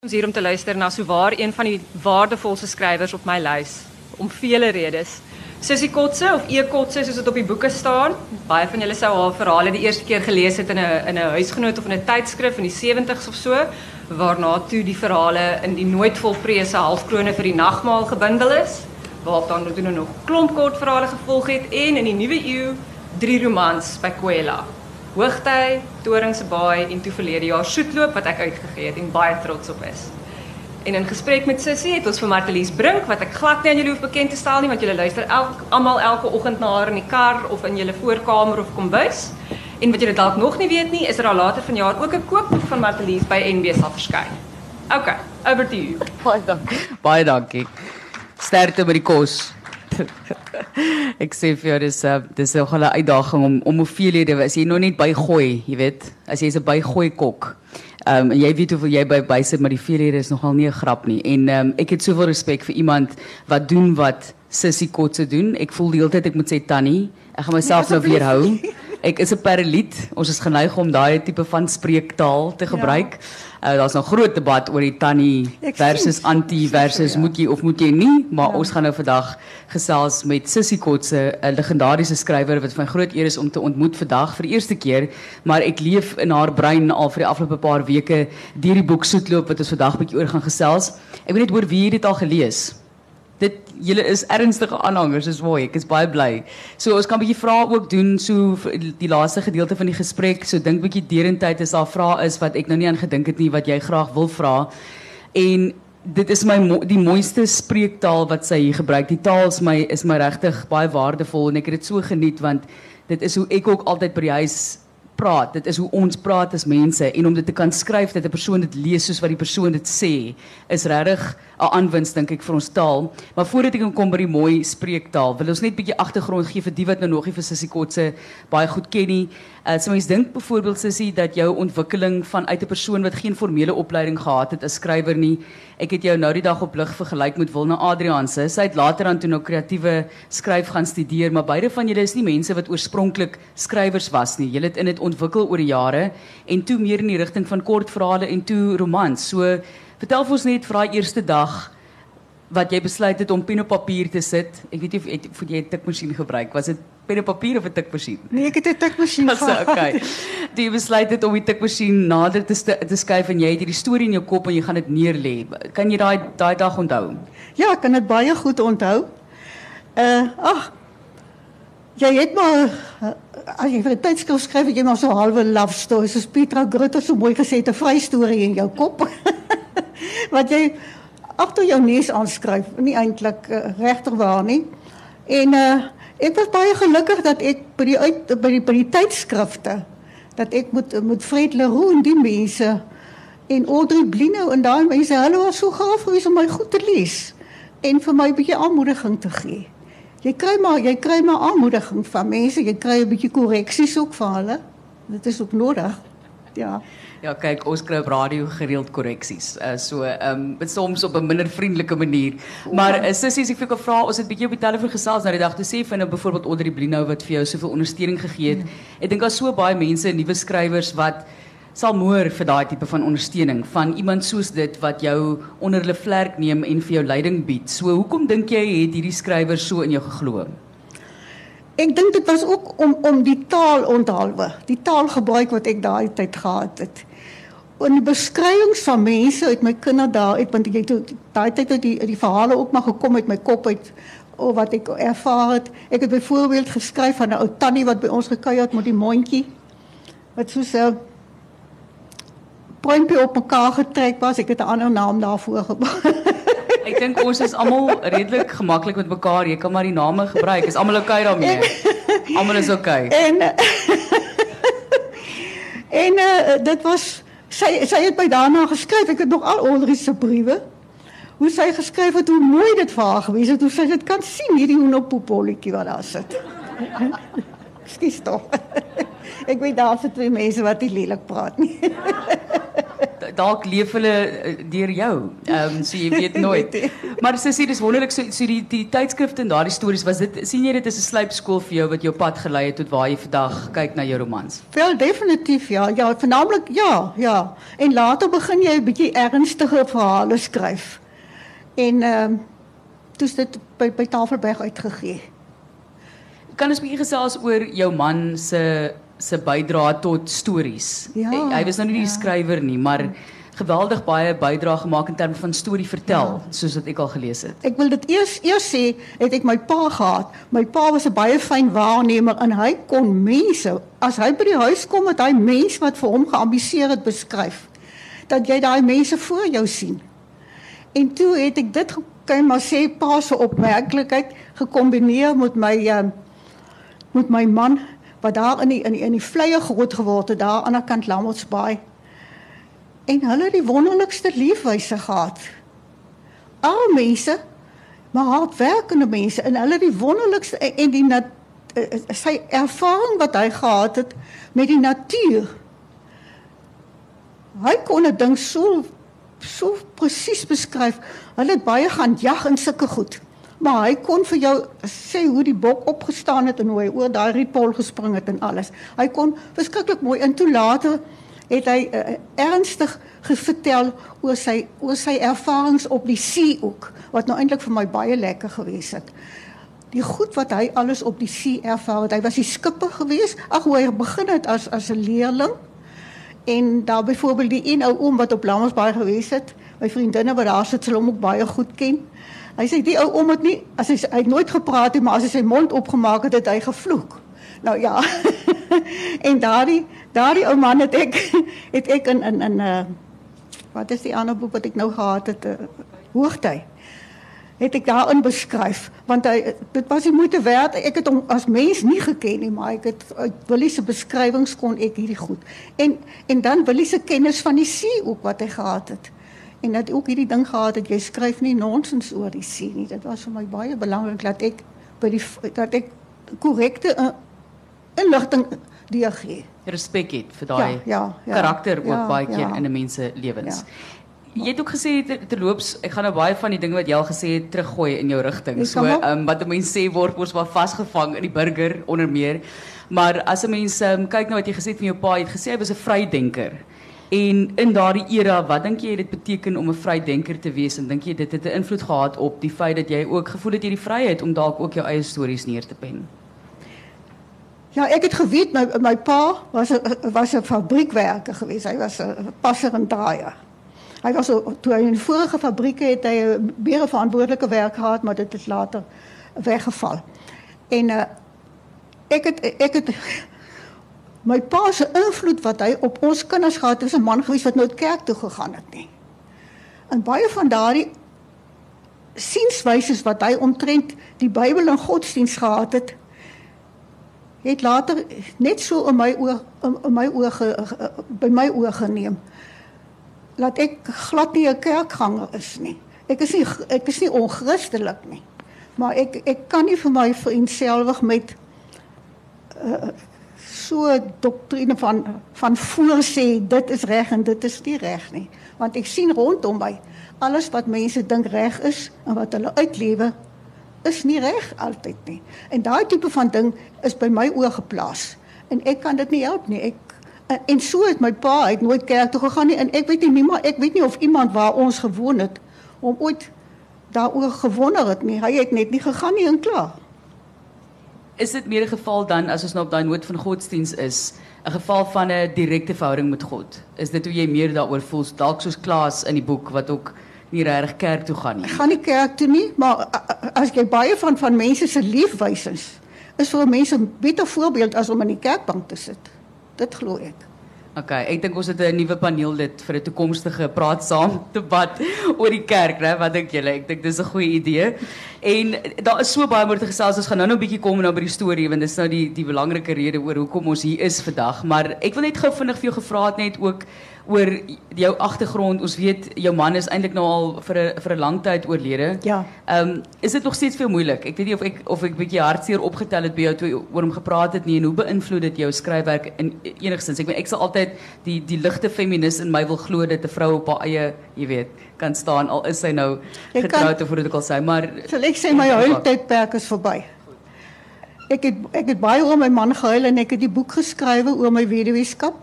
Ons hier om te luister na souwaar een van die waardevolste skrywers op my lys om vele redes. Sissy Kotse of E Kotse soos dit op die boeke staan. Baie van julle sou haar verhale die eerste keer gelees het in 'n in 'n huisgenoot of in 'n tydskrif in die 70's of so, waarna toe die verhale in die nooit volprese halfkrone vir die nagmaal gebundel is, waarop dan toe nog klomp kort verhale gevolg het en in die nuwe eeu drie romans by Kwela. Hoogtyd, Toringse Baai en toe verlede jaar Soetloop wat ek uitgegee het en baie trots op is. En in gesprek met Sissy het ons vir Martelies Brink wat ek glad nie aan julle hoef bekend te stel nie want julle luister elk almal elke oggend na haar in die kar of in julle voorkamer of kombuis. En wat julle dalk nog nie weet nie, is er al later vanjaar ook 'n koopboek van Martelies by NB sal verskyn. OK, over to you. Baie dankie. Baie dankie. Sterkte met die kos. ek sê vir jou dis uh, dis 'n hele uitdaging om om hoeveelhede as jy nog net bygooi, jy weet, as jy's 'n bygooi kok. Ehm um, jy weet hoeveel jy by bysit, maar die veelhede is nogal nie 'n grap nie. En ehm um, ek het soveel respek vir iemand wat doen wat Sissy Kotse doen. Ek voel die hele tyd ek moet sê Tannie, ek gaan myself nee, nou weerhou. Ek is 'n paraliet. Ons is geneig om daai tipe van spreektaal te gebruik. Ja. Uh, Daar's 'n groot debat oor die tannie versus anti versus ja. moet jy of moet jy nie, maar ja. ons gaan nou vandag gesels met Sissy Kotse, 'n legendariese skrywer wat van groot eer is om te ontmoet vandag vir die eerste keer, maar ek leef in haar brein al vir die afgelope paar weke deur die boek Soetloop wat ons vandag bietjie oor gaan gesels. Ek weet net oor wie jy dit al gelees het dit julle is ernstige aanhangers is mooi ek is baie bly. So ons kan 'n bietjie vrae ook doen so die laaste gedeelte van die gesprek so dink bietjie derentyd is daar vrae is wat ek nou nie aan gedink het nie wat jy graag wil vra. En dit is my die mooiste spreektaal wat sy hier gebruik. Die taal is my is my regtig baie waardevol en ek het dit so geniet want dit is hoe ek ook altyd by die huis praat. Dit is hoe ons praat as mense en om dit te kan skryf dat 'n persoon dit lees soos wat die persoon dit sê, is regtig 'n aanwinst dink ek vir ons taal. Maar voordat ek kom by die mooi spreektaal, wil ons net 'n bietjie agtergrond gee vir die wat nou nog nie vir Sissy Kotse baie goed ken nie. Uh, so mense dink byvoorbeeld Sissy dat jou ontwikkeling vanuit 'n persoon wat geen formele opleiding gehad het as skrywer nie. Ek het jou nou die dag op lig vergelyk met Wilna Adrianse. Sy het later aan toe nou kreatiewe skryf gaan studeer, maar beide van julle is nie mense wat oorspronklik skrywers was nie. Julle het in dit ontwikkel oor die jare en toe meer in die rigting van kortverhale en toe romans. So vertel vir ons net vir daai eerste dag wat jy besluit het om pen op papier te sit. Ek weet nie of het, jy 'n tikmasjien gebruik. Was dit pen op papier of 'n tikmasjien? Nee, ek het 'n tikmasjien gehad. Okay. Jy besluit het om die tikmasjien nader te te skuif en jy het hierdie storie in jou kop en jy gaan dit neerlê. Kan jy daai daai dag onthou? Ja, ek kan dit baie goed onthou. Uh, ag. Jy het maar as jy vir 'n tydskrif skryf, jy maar so 'n halwe love story, soos Petra Grutter so mooi gesê het, 'n vry storie in jou kop. Wat jy agter jou neus aanskryf, nie eintlik uh, regtig waar nie. En uh ek was baie gelukkig dat ek by die uit by die by die tydskrifte dat ek moet moet Fred Leroux en die mense en Audrey Blino en daai mense, hulle was so gaaf om my goed te lees en vir my 'n bietjie aanmoediging te gee. Jy kry maar jy kry maar aanmoediging van mense, jy kry 'n bietjie korreksies ook van hulle. Dit is ook nodig. Ja. Ja, kyk, ons kry op radio gereeld korreksies. Uh, so, ehm um, soms op 'n minder vriendelike manier. Maar uh, sissies, ek wil ek vra, ons het bietjie op die telefoon gesels nou die dag te sê van nou byvoorbeeld onder die Blino wat vir jou soveel ondersteuning gegee het. Ek dink daar's so baie mense, nuwe skrywers wat sal moer vir daai tipe van ondersteuning van iemand soos dit wat jou onder hulle vlerk neem en vir jou leiding bied. So, hoekom dink jy het hierdie skrywer so in jou geglo? Ek dink dit was ook om om die taal onthaalwe, die taalgebruik wat ek daai tyd gehad het in die beskrywings van mense uit my kinderdae uit want ek het daai tyd uit die die verhale ook maar gekom uit my kop uit of wat ek ervaar het. Ek het byvoorbeeld geskryf van 'n ou tannie wat by ons gekuier het met die mondjie wat so 'n pointjie op mekaar getrek was. Ek het 'n ander naam daarvoor gebruik. Ek dink ons is almal redelik gemaklik met mekaar. Jy kan maar die name gebruik. Is almal oukei okay daarmee? Almal is oukei. Okay. En en uh, dit was sy sy het my daarna geskryf. Ek het nog al Audrey se briewe. Hoe sy geskryf het hoe mooi dit vir haar gewees het. Hoe sy dit kan sien hierdie hoenderpoepolletjie wat daar sit. Skus tog. Ek weet daar sit twee mense wat nie lelik praat nie. Dalk leef hulle uh, deur jou. Ehm um, so jy weet nooit. maar sussie, dis wonderlik so so die die tydskrifte en daardie stories was dit sien jy dit is 'n slypskool vir jou wat jou pad gelei het tot waar jy vandag kyk na jou romans. Wel definitief ja. Ja, veralnik ja, ja. En later begin jy 'n bietjie ernstige verhale skryf. En ehm um, toets dit by by Tafelberg uitgegee. Kan ons 'n bietjie gesels oor jou man se se bydra tot stories? Ja, hy, hy was nou nie die ja. skrywer nie, maar geweldig baie bydra gemaak in terme van storie vertel, ja. soos wat ek al gelees het. Ek wil dit eers eers sê, het ek my pa gehad. My pa was 'n baie fyn waarnemer en hy kon mense, as hy by die huis kom met hy mens wat vir hom geambiseer het beskryf, dat jy daai mense voor jou sien. En toe het ek dit kan maar sê pa se opmerklikheid gekombineer met my uh, met my man wat daar in die in die, in die vleie groot geword het daar aan die kant Lamottsbaai. En hulle het die wonderlikste liefwyse gehad. Arme mense, maar hardwerkende mense en hulle het die wonderlikste en, en die nat, uh, sy ervaring wat hy gehad het met die natuur. Hy kon 'n ding so so presies beskryf. Hulle het baie gaan jag en sulke goed. Maar hy kon vir jou sê hoe die bok opgestaan het en hoe hy oor daai rietpol gespring het en alles. Hy kon verskriklik mooi en toe later het hy uh, ernstig vertel oor sy oor sy ervarings op die see ook wat nou eintlik vir my baie lekker gewees het. Die goed wat hy alles op die see ervaar het. Hy was die skipper gewees. Ag hoe hy begin het as as 'n leerling. En daar byvoorbeeld die een ou oom wat op Lammersbaai gewees het, my vriendinne wat daar sit, sal hom ook baie goed ken. Hy sê die ou oom het nie as hy hy het nooit gepraat nie, maar as hy sy mond opgemaak het, het hy gevloek. Nou ja. en daardie daardie ou man het ek het ek in in in 'n uh, wat is die ander boek wat ek nou gehad het, uh, Hoogtyd het ek daarin beskryf want hy dit was die moeite werd ek het hom as mens nie geken nie maar ek het uit Willie se beskrywings kon ek hierdie goed en en dan Willie se kennis van die see ook wat hy gehad het en dat ook hierdie ding gehad het jy skryf nie nonsens oor die see nie dit was vir my baie belangrik dat ek by die dat ek korrekte uh, inligting gee respek het vir daai ja, ja, ja, karakter ook ja, baie keer ja. in 'n mens se lewens. Ja. Jy het ook gesê ter- terloops, ek gaan nou baie van die dinge wat jy al gesê het teruggooi in jou rigting. So, um, wat 'n mens sê word mos maar vasgevang in die burger onder meer. Maar as 'n mens um, kyk na wat jy gesê het van jou pa, jy het gesê hy was 'n vrydenker. En in daardie era, wat dink jy dit beteken om 'n vrydenker te wees en dink jy dit het 'n invloed gehad op die feit dat jy ook gevoel het jy die vryheid om dalk ook jou eie stories neer te pen? Ja, ek het geweet my my pa was 'n was 'n fabriekwerker geweest. Hy was 'n passer en draaier. Hy was toe hy in vorige fabrieke het hy 'n meer verantwoordelike werk gehad, maar dit het later weggeval. En uh, ek het ek het my pa se invloed wat hy op ons kinders gehad het, is 'n man gewees wat nooit kerk toe gegaan het nie. En baie van daardie sienswyses wat hy omtrent die Bybel en godsdiens gehad het, het later net so in my oë in, in my ge- by my oë geneem. Laat ek glad nie 'n kerkganger is nie. Ek is nie ek is nie onchristelik nie. Maar ek ek kan nie vir my vereenselwig met uh, so doktrine van van voorsê dit is reg en dit is nie reg nie. Want ek sien rondom my alles wat mense dink reg is en wat hulle uitlewe is nie reg altyd nie. En daai tipe van ding is by my oë geplaas. En ek kan dit nie help nie. Ek en, en so het my pa hy het nooit kerk toe gegaan nie en ek weet nie niemand ek weet nie of iemand waar ons gewoon het om ooit daaroor gewonder het nie. Hy het net nie gegaan nie en klaar. Is dit meer 'n geval dan as ons nou op daai noot van godsdiens is, 'n geval van 'n direkte verhouding met God? Is dit hoe jy meer daaroor voel, dalk soos Klaas in die boek wat ook nie regtig kerk toe gaan nie? Ek gaan nie kerk toe nie, maar as jy baie van van mense se liefwysings is vir mense 'n beter voorbeeld as om in die kerkbank te sit. Dit glo ek. Okay, ek dink ons het 'n nuwe paneel dit vir 'n toekomstige praat saam debat oor die kerk, né? Wat dink julle? Ek dink dis 'n goeie idee. En daar is so baie. Ons gaan nou nog 'n bietjie kom nou by die storie want dis nou die die belangrike rede oor ons hier is vandag. Maar ek wil net gou vinnig vir jou gevra net ook oor jou agtergrond. Ons weet jou man is eintlik nou al vir 'n vir 'n lang tyd oorlede. Ja. Ehm um, is dit nog steeds veel moeilik? Ek weet nie of ek of ek bietjie hartseer opgetel het by jou toe oor hom gepraat het nie en hoe beïnvloed dit jou skryfwerk in enigstens? Ek weet ek sal altyd die die ligte feminis in my wil glo dat 'n vrou op haar eie, jy weet, kan staan al is sy nou getroud of hoe dit ook al sê, maar Sal ek sê my huiltydperk is verby. Ek het ek het baie oor my man gehuil en ek het die boek geskrywe oor my weduweeskap.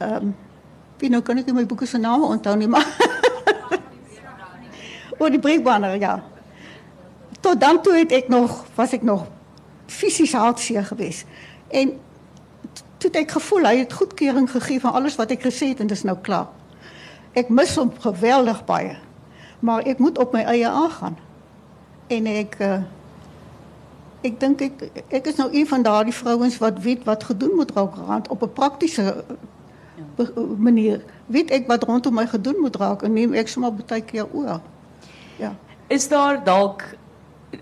Ehm um, wie nou kan ek nie my boeke se name onthou nie, maar oor die breekbanner, ja. Tot dan toe het ek nog was ek nog fisies hartseer geweest. En toe ek gevoel hy het goedkeuring gegee van alles wat ek gesê het en dis nou klaar. Ek mis hom geweldig baie. Maar ek moet op my eie aangaan. En ek uh, ek dink ek ek is nou een van daardie vrouens wat weet wat gedoen moet raak op 'n praktiese manier. Weet ek wat rondom my gedoen moet raak en neem ek sommer baie keer oor. Ja. is daar dalk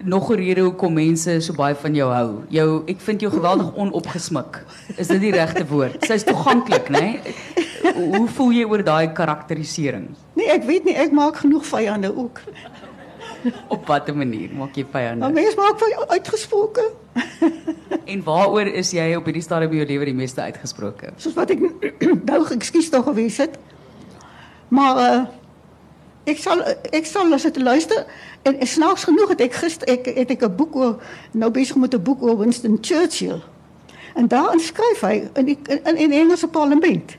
nog 'n rede hoekom mense so baie van jou hou? Jou ek vind jou geweldig onopgesmik. Is dit die regte woord? Sy's toeganklik, né? Nee? Hoe voel jy oor daai karakterisering? Nee, ek weet nie, ek maak genoeg vyande ook. Op watter manier maak jy Maar vyande? mense maak van uitgesproke, En waaroor is jy op hierdie stadium in jou lewe die meeste uitgesproke? soos wat ek nou ekskuus tog gewees het. Maar uh ek sal ek sal as dit luister en, en snaaks genoeg het ek gister ek het ek 'n boek oor nou besig met 'n boek oor Winston Churchill. En daarin skryf hy in die in, in Engelse parlement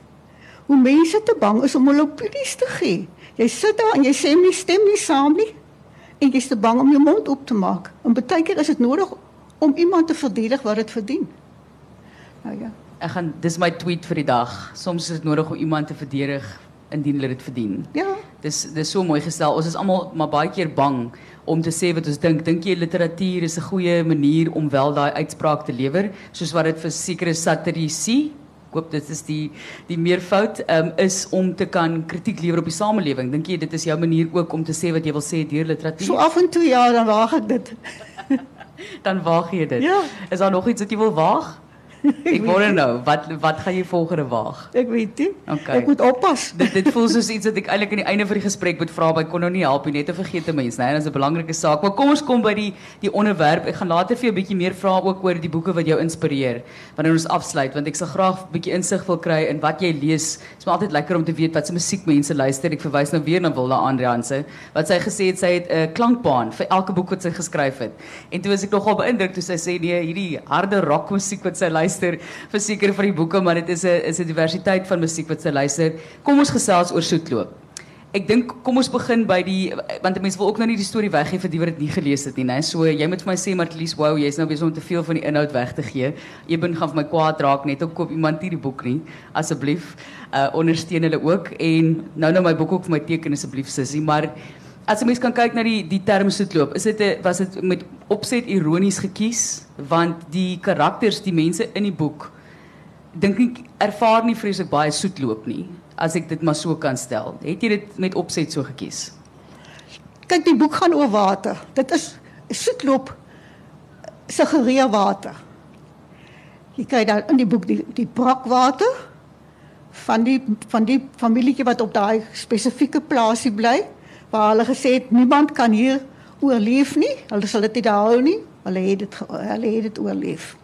hoe mense te bang is om hulle opinies te gee. Jy sit daar en jy sê nie stem nie saam nie en jy's te bang om jou mond oop te maak. En baie keer is dit nodig om iemand te verdedig wat dit verdien. Nou ja. Ek gaan dis my tweet vir die dag. Soms is dit nodig om iemand te verdedig indien hulle dit verdien. Ja. Dis dis so mooi gestel. Ons is almal maar baie keer bang om te sê wat ons dink. Dink jy literatuur is 'n goeie manier om wel daai uitspraak te lewer, soos wat dit vir sekere satirici Hoop dit is die die meervoud um, is om te kan kritiek lewer op die samelewing. Dink jy dit is jou manier ook om te sê wat jy wil sê deur literatuur? So af en toe ja, dan waag ek dit. Dan waag jy dit. Ja. Is daar nog iets wat jy wil waag? Ek wonder nou, wat wat gaan jy volgende waag? Ek weet nie. Okay. Ek moet oppas. Dit dit voel soos iets wat ek eintlik aan die einde van die gesprek moet vra, maar ek kon nou nie help nie, net 'n vergete mens, nee, dit is 'n belangrike saak. Maar kom ons kom by die die onderwerp. Ek gaan later vir jou 'n bietjie meer vra ook oor die boeke wat jou inspireer wanneer ons afsluit, want ek sal graag 'n bietjie insig wil kry in wat jy lees. Dit is maar altyd lekker om te weet wat se musiek mense luister. Ek verwys nou weer na Wilda Andrianse wat sy gesê het sy het 'n klankbaan vir elke boek wat sy geskryf het. En toe was ek nogal beïndruk toe sy sê nee, hierdie harde rockmusiek wat sy luister vir seker van die boeke, maar dit is 'n is 'n diversiteit van musiek wat sy luister. Kom ons gesels oor soetloop. Ek dink kom ons begin by die want mense wil ook nou nie die storie weggee vir die wat dit nie gelees het nie, né? So jy moet vir my sê Martlies, wow, jy's nou besig om te veel van die inhoud weg te gee. Eben gaan vir my kwaad raak net om koop iemand nie die boek nie. Asseblief, uh ondersteun hulle ook en nou nou my boek ook vir my teken asseblief sussie, maar As jy mens kan kyk na die die term soetloop, is dit 'n was dit met opset ironies gekies want die karakters, die mense in die boek dink ek ervaar nie vreeslik baie soetloop nie, as ek dit maar so kan stel. Het jy dit met opset so gekies? Kyk, die boek gaan oor water. Dit is soetloop suggereer water. Jy kyk daar in die boek die die brakwater van die van die familietjie wat op daai spesifieke plaasie bly waar hulle gesê het niemand kan hier oorleef nie. Hulle sal dit nie hou nie. Hulle het dit hulle het dit oorleef.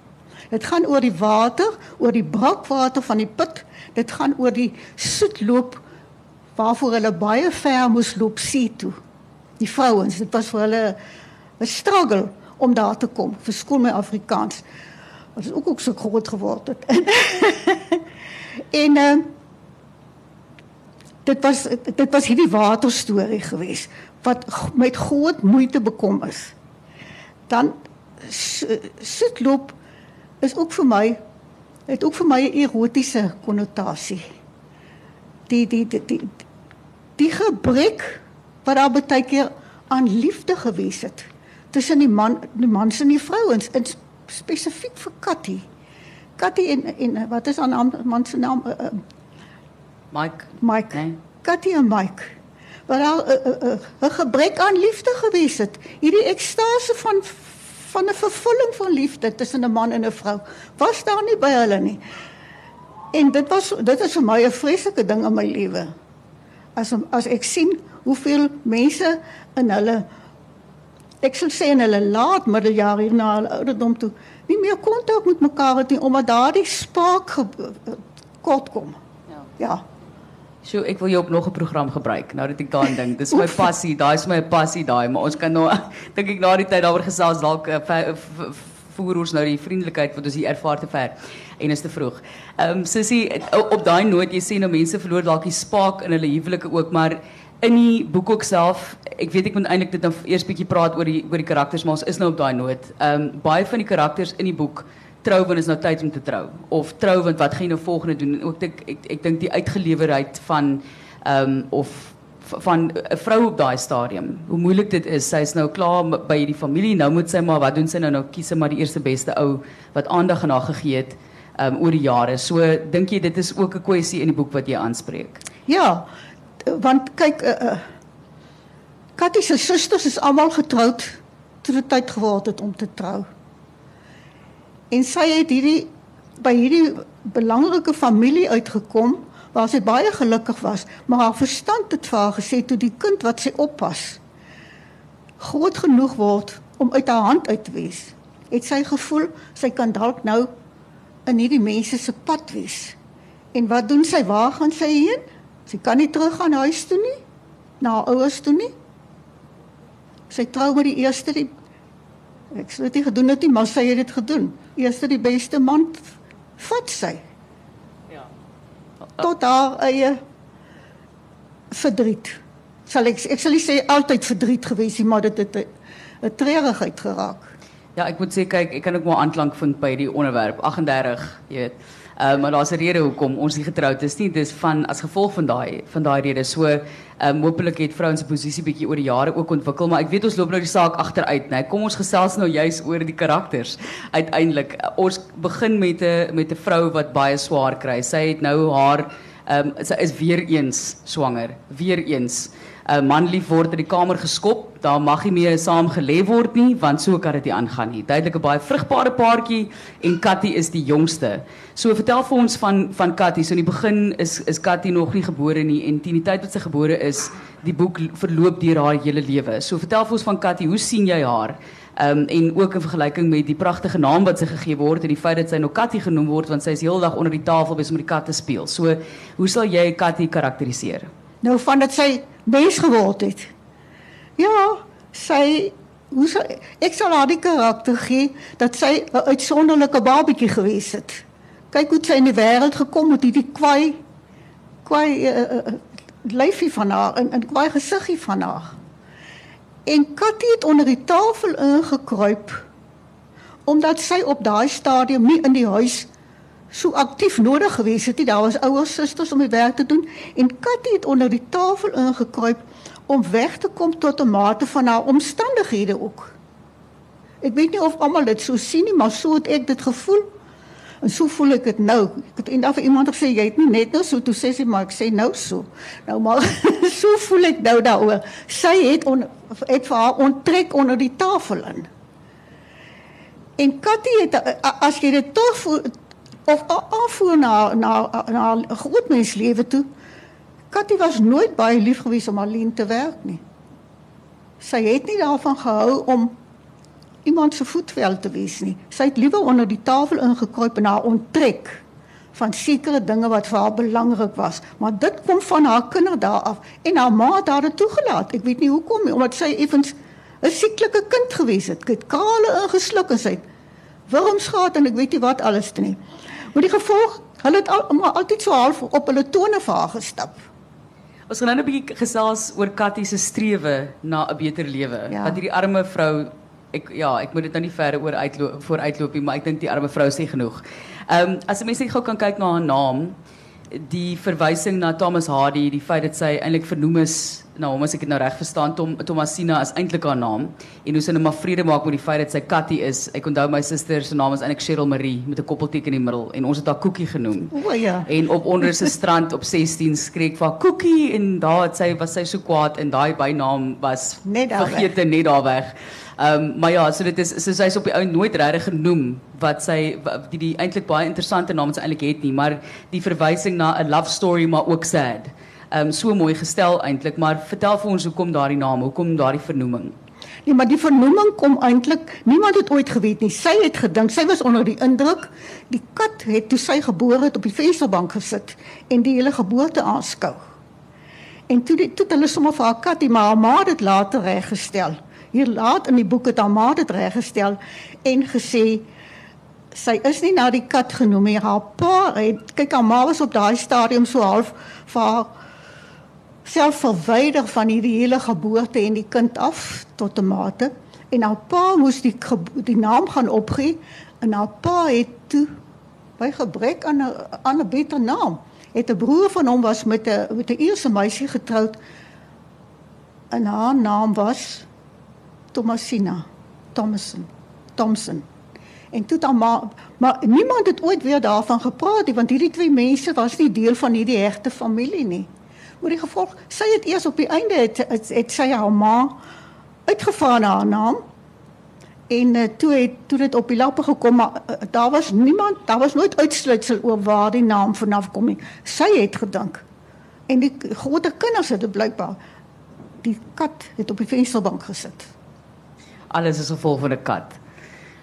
Dit gaan oor die water, oor die brakwater van die put. Dit gaan oor die soetloop waarvoor hulle baie ver moes loop see toe. Die vrouens, dit was vir hulle 'n struggle om daar te kom. Verskoon my Afrikaans. Wat is ook ook so groot geword het. en uh, dit was dit was hierdie waterstorie geweest wat g- met groot moeite bekom is. Dan so- soetloop is ook vir my het ook vir my 'n erotiese konnotasie. Die die die die, die gebrek wat daar baie keer aan liefde gewees het tussen die man die mans en die vrouens en sp- spesifiek vir Katty. Katty en en wat is haar naam man se naam uh, uh, Mike, Mike. Nee. Katty en Mike wat daar 'n uh, uh, uh, gebrek aan liefde gewees het. Hierdie ekstase van van 'n vervulling van liefde tussen 'n man en 'n vrou was daar nie by hulle nie. En dit was dit is vir my 'n vreeslike ding in my lewe. As as ek sien hoeveel mense in hulle ek sou sê in hulle laat middeljare hier na hulle ouderdom toe nie meer kontak met mekaar het nie omdat daardie spaak kort kom. Ja. Ja. So ek wil jou op nog 'n program gebruik nou dat ek daaraan dink. Dis my passie, daai is my passie daai, maar ons kan nou dink ek na die tyd daaroor gesels dalk uh, voer ons nou die vriendelikheid wat ons hier ervaar te ver en is te vroeg. Ehm um, sussie op daai noot jy sê nou mense verloor dalk die spaak in hulle huwelike ook, maar in die boek ook self, ek weet ek moet eintlik dit nou eers bietjie praat oor die oor die karakters, maar ons is nou op daai noot. Ehm um, baie van die karakters in die boek trou want is nou tyd om te trou. Of trou want wat gaan jy nou volgende doen? Ook ek ek, ek dink die uitgelewerheid van ehm um, of van 'n vrou op daai stadium hoe moeilik dit is. Sy is nou klaar by die familie. Nou moet sy maar wat doen sy nou? Nou kies maar die eerste beste ou wat aandag aan haar gegee het um, oor die jare. So dink jy dit is ook 'n kwessie in die boek wat jy aanspreek? Ja want kyk uh, uh, Katie se susters is almal getroud toe dit tyd geword het om te trou En sy het hierdie by hierdie belangrike familie uitgekom waar sy baie gelukkig was, maar haar verstand het vir haar gesê toe die kind wat sy oppas groot genoeg word om uit haar hand uit te wees. Het sy gevoel sy kan dalk nou in hierdie mense se pad wees. En wat doen sy? Waar gaan sy heen? Sy kan nie terug gaan huis toe nie, na haar ouers toe nie. Sy trou met die eerste die Ek sê dit gedoen het nie, maar sy het dit gedoen. Eerste die beste man vat sy. Ja. Tot haar eie verdriet. Sal ek ek sal nie sê altyd verdriet gewees nie, maar dit het 'n treurigheid geraak. Ja, ek moet sê kyk, ek kan ook maar aanklank vind by die onderwerp 38, jy weet. Uh, maar daar's 'n rede hoekom ons nie getroud is nie. Dis van as gevolg van daai van daai rede. So ehm um, hopelik het vrouens se posisie bietjie oor die jare ook ontwikkel, maar ek weet ons loop nou die saak agteruit, né? Kom ons gesels nou juis oor die karakters. Uiteindelik ons begin met 'n met 'n vrou wat baie swaar kry. Sy het nou haar ehm um, sy is weer eens swanger, weer eens. 'n man lief word in die kamer geskop. Daar mag nie meer saam gelê word nie, want so kan dit nie aangaan nie. Duidelik 'n baie vrugbare paartjie en Katty is die jongste. So vertel vir ons van van Katty. So in die begin is is Katty nog nie gebore nie en teen die tyd wat sy gebore is, die boek verloop deur haar hele lewe. So vertel vir ons van Katty, hoe sien jy haar? Um, en ook in vergelyking met die pragtige naam wat sy gegee word en die feit dat sy nou Katty genoem word want sy is heeldag onder die tafel besig om die kat te speel. So hoe sal jy Katty karakteriseer? Nou van dat sy mens geword het. Ja, sy hoe sy ek sal haar die karakter gee dat sy 'n uitsonderlike babietjie gewees het. Kyk hoe sy in die wêreld gekom het, hierdie kwai kwai uh, uh, lyfie van haar en 'n kwai gesiggie van haar. En Katie het onder die tafel ingekruip omdat sy op daai stadium nie in die huis so aktief nodig gewees het nie. Daar was ouers susters om die werk te doen en Katie het onder die tafel ingekruip om weg te kom tot 'n mate van haar omstandighede ook. Ek weet nie of almal dit so sien nie, maar so het ek dit gevoel. En so voel ek dit nou. Ek het eendag vir iemand gesê jy het nie net nou so toe sê sy maar ek sê nou so. Nou maar so voel ek nou daaroor. Sy het on, het vir haar onttrek onder die tafel in. En Katie het as jy dit tog of afvoer na na na 'n groot mens lewe toe. Katie was nooit baie lief gewees om alleen te werk nie. Sy het nie daarvan gehou om iemand se voetvel te wees nie. Sy het liewer onder die tafel ingekruip en haar onttrek van sekere dinge wat vir haar belangrik was, maar dit kom van haar kinderdae af en haar ma het haar toegelaat. Ek weet nie hoekom nie, omdat sy effens 'n sieklike kind gewees het. Sy het kale ingesluk en sy het wurms gehad en ek weet nie wat alles te nie. Maar die gevolg, hulle het al, maar altyd so half op hulle tone vir haar gestap. Ons gaan nou 'n bietjie gesels oor Katty se strewe na 'n beter lewe. Ja. Wat hierdie arme vrou ek ja, ek moet dit nou nie verder oor uitloop voor uitloop nie, maar ek dink die arme vrou sê genoeg. Ehm um, as jy mens net gou kan kyk na haar naam. Die verwysing na Thomas Hardy, die feit dat sy eintlik vernoem is na hom as ek dit nou reg verstaan Tom Thomasina is eintlik haar naam en hoe sy nou maar vrede maak met die feit dat sy Katty is. Ek onthou my suster se naam is eintlik Cheryl Marie met 'n koppelteken in die middel en ons het haar Koekie genoem. O ja. En op onder se strand op 16 skreek vir haar Koekie en daar het sy was sy so kwaad en daai bynaam was Net vergeet net daar weg. Um, maar ja, so dit is so sy's op die ou nooit regtig genoem wat sy wa- die die eintlik baie interessante naam wat sy eintlik het nie, maar die verwysing na 'n love story maar ook sad. Ehm um, so mooi gestel eintlik, maar vertel vir ons hoekom daardie naam, hoekom daardie vernoeming? Nee, maar die vernoeming kom eintlik niemand het ooit geweet nie. Sy het gedink sy was onder die indruk. Die kat het toe sy gebore het op die vensterbank gesit en die hele geboorte aanskou. En toe die, toe hulle sommer vir haar kat, maar haar ma het dit later reggestel. Hier laat in die boek het haar ma dit reggestel en gesê sy is nie na die kat genoem nie. Haar pa het kyk haar ma was op daai stadium so half vir haar self verwyder van hierdie hele geboorte en die kind af tot 'n mate en haar pa moes die die naam gaan opgee en haar pa het toe by gebrek aan 'n aan 'n beter naam het 'n broer van hom was met 'n met 'n Ierse meisie getroud en haar naam was Thomasina Thomason Thompson en toe dan maar maar niemand het ooit weer daarvan gepraat nie want hierdie twee mense was nie deel van hierdie hegte familie nie Maar die gevolg, sy het eers op die einde het, het, het sy haar ma uitgevra na haar naam. En uh, toe het toe dit op die lappe gekom, maar uh, daar was niemand, daar was nooit uitsluitsel oor waar die naam vanaf kom nie. Sy het gedink. En die groter kinders het dit blykbaar die kat het op die vensterbank gesit. Alles is gevolg van 'n kat.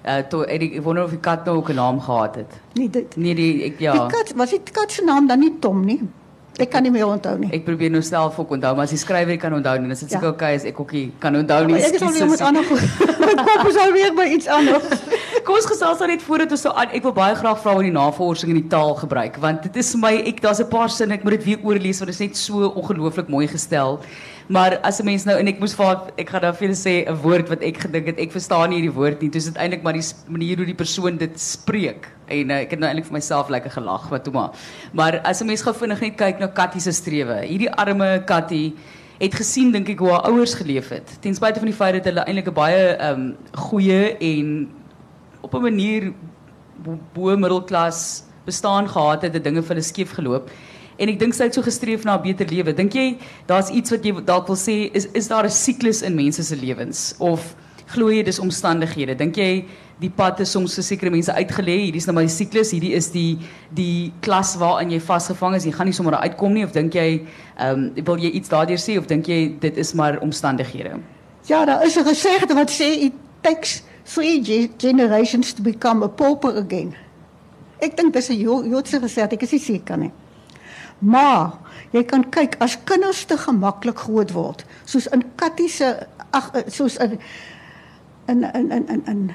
Uh toe ek, ek wonder of die kat nou ook 'n naam gehad het. Nie dit. Nee, die ek ja. Die kat was die kat se naam dan nie Tom nie. Ek kan nie meer onthou nie. Ek probeer nou self ook onthou, maar as die skrywer kan onthou nie, dan is dit Ja. okay as ek ook nie kan onthou nie. Maar ek is alweer met Ekskuus. ander goed. My kop is alweer by iets anders. Kom ons gesels dan net voordat ons so aan. Ek wil baie graag vra oor die navorsing in die taal gebruik want dit is vir my ek daar's 'n paar sinne ek moet dit weer oorlees want dit is net so ongelooflik mooi gestel. Maar as 'n mens nou en ek moes haar- ek gaan dan vir julle sê 'n woord wat ek gedink het ek verstaan nie hierdie woord nie. Dis dit eintlik maar die manier hoe die persoon dit spreek. En uh, ek het nou eintlik vir myself lekker gelag wat toe maar. Maar as 'n mens gou vinnig net kyk na Kattie se strewe. Arme Kattie het gesien dink ek hoe haar ouers geleef het. Ten spyte van die feit dat hulle eintlik 'n baie um, goeie en op 'n manier bo- middelklas bestaan gehad het, het dinge vir hulle skeef geloop. En ek dink sy het so gestreef na 'n beter lewe. Dink jy daar's iets wat jy dalk wil sê is is daar 'n siklus in mense se lewens of glo jy dis omstandighede? Dink jy die pad is soms vir sekere mense uitgelê. Hierdie is nou maar die siklus, hierdie is die die klas waarin jy vasgevang is. Jy gaan nie sommer daar uitkom nie of dink jy ehm um, wil jy iets daardeur sê of dink jy dit is maar omstandighede? Ja, daar is 'n gesegde wat sê it takes three ge- generations to become a pauper again. Ek dink dis 'n Jo- Joodse gesegde, ek is nie seker nie. Maar jy kan kyk as kinders te gemaklik groot word, soos in Kattie se ag eh, soos in in in in in, in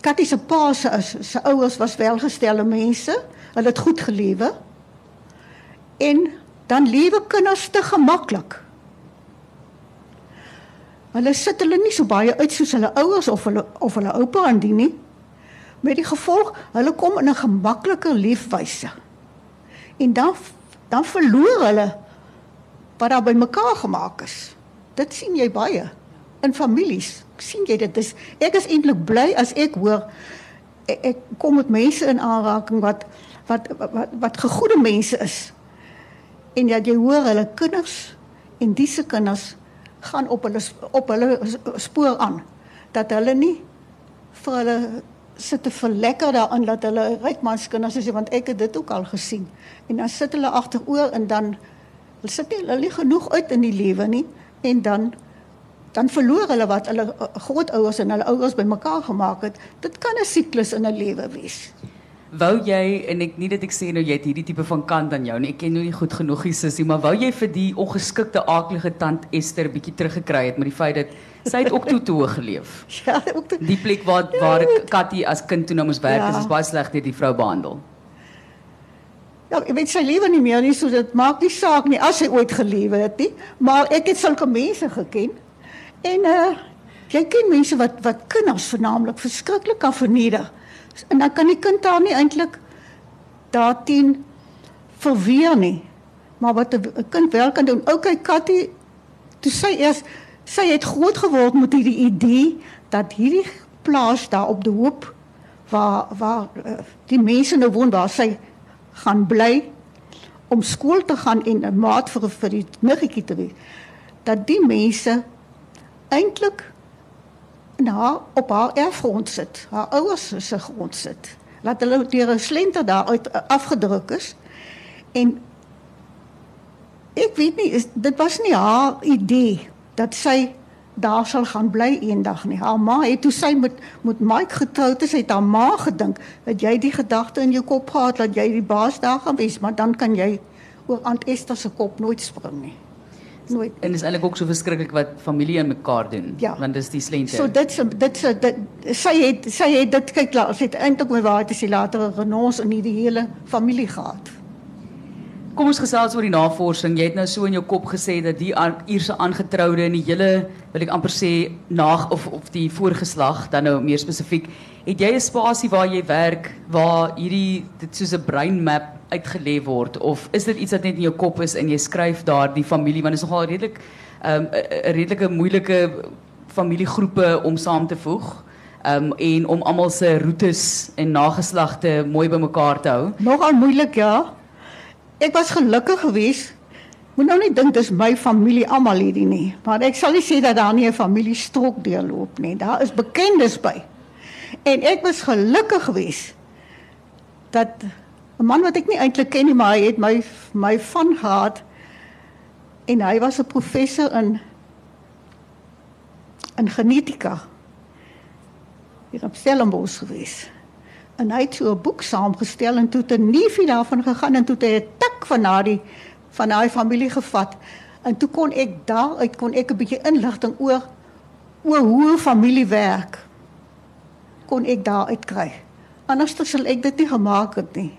Kattie se pa se se ouers was welgestelde mense, hulle het goed gelewe. En dan lewe kinders te gemaklik. Hulle sit hulle nie so baie uit soos hulle ouers of hulle of hulle oupa en die nie. Met die gevolg, hulle kom in 'n gemaklike leefwyse. En dan dan verloor hulle wat daar bymekaar gemaak is. Dit sien jy baie in families. sien jy dit is ek is eintlik bly as ek hoor ek, ek kom met mense in aanraking wat wat wat wat, wat gegoede mense is. En dat jy hoor hulle kinders en disse kinders gaan op hulle op hulle spoor aan dat hulle nie vir hulle sit te verlekker daarin dat hulle rykmanskinders is want ek het dit ook al gesien. En dan sit hulle agteroor en dan hulle sit nie hulle genoeg uit in die lewe nie en dan dan verloor hulle wat hulle uh, grootouers en hulle ouers bymekaar gemaak het. Dit kan 'n siklus in 'n lewe wees Wou jy en ek nie dat ek sê nou jy het hierdie tipe van kant aan jou nie. Ek ken jou nie goed genoeg hier sussie, maar wou jy vir die ongeskikte aaklige tant Esther bietjie teruggekry het met die feit dat sy het ook toe toe geleef. ja ook te, Die plek waar waar Katty as kind toe nou moes werk, Ja. is is baie sleg deur die vrou behandel. Ja, ek weet sy lewe nie meer nie, so dit maak nie saak nie as sy ooit gelewe het nie, maar ek het sulke mense geken. En uh jy ken mense wat wat kinders vernaamlik verskriklik kan verneder. En dan kan die kind daar nie eintlik daarteen verweer nie. Maar wat 'n kind wel kan doen. Okay, Katty, toe sy eers sy het groot geword met hierdie idee dat hierdie plaas daar op die hoop waar waar uh, die mense nou woon waar sy gaan bly om skool te gaan en 'n maat vir vir die niggetjie te wees. Dat die mense eintlik na op haar erfgrond sit, haar ouers se grond sit. Laat hulle deur 'n slenter daar uit afgedruk is. En ek weet nie, is, dit was nie haar idee dat sy daar sal gaan bly eendag nie. Haar ma het toe sy met met Mike getroud is, het haar ma gedink dat jy die gedagte in jou kop gehad dat jy die baas daar gaan wees, maar dan kan jy oor Aunt Esther se kop nooit spring nie. Nooit. En dis eintlik ook so verskriklik wat familie in mekaar doen, Ja. want dis die slente. So dit dit se dit sy het sy het dit kyk laat sy het eintlik met waar het sy later 'n renons in die hele familie gehad. Kom ons gesels oor die navorsing. Jy het nou so in jou kop gesê dat die aan- Ierse aangetroude en die hele wil ek amper sê naag of of die voorgeslag dan nou meer spesifiek, het jy 'n spasie waar jy werk waar hierdie dit soos 'n brain map uitgelê word of is dit iets wat net in jou kop is en jy skryf daar die familie want dit is nogal redelik 'n um, redelike moeilike familiegroepe om saam te voeg. Um en om almal se roetes en nageslagte mooi bymekaar te hou. Nogal moeilik ja. Ek was gelukkig geweest. Moet nou nie dink dis my familie almal hierdie nie, maar ek sal nie sê dat daar nie 'n familie strok deurloop nie. Daar is bekendes by. En ek was gelukkig geweest dat 'n man wat ek nie eintlik ken nie, maar hy het my my van gehad en hy was 'n professor in in genetika. Hier op Stellenbosch geweest. En hy het so 'n boek saamgestel en toe het 'n neefie daarvan gegaan en toe het hy 'n tik van daardie van daai familie gevat. En toe kon ek daaruit kon ek 'n bietjie inligting oor oor hoe familie werk. Kon ek daaruit kry. Anders sal ek dit nie gemaak het nie.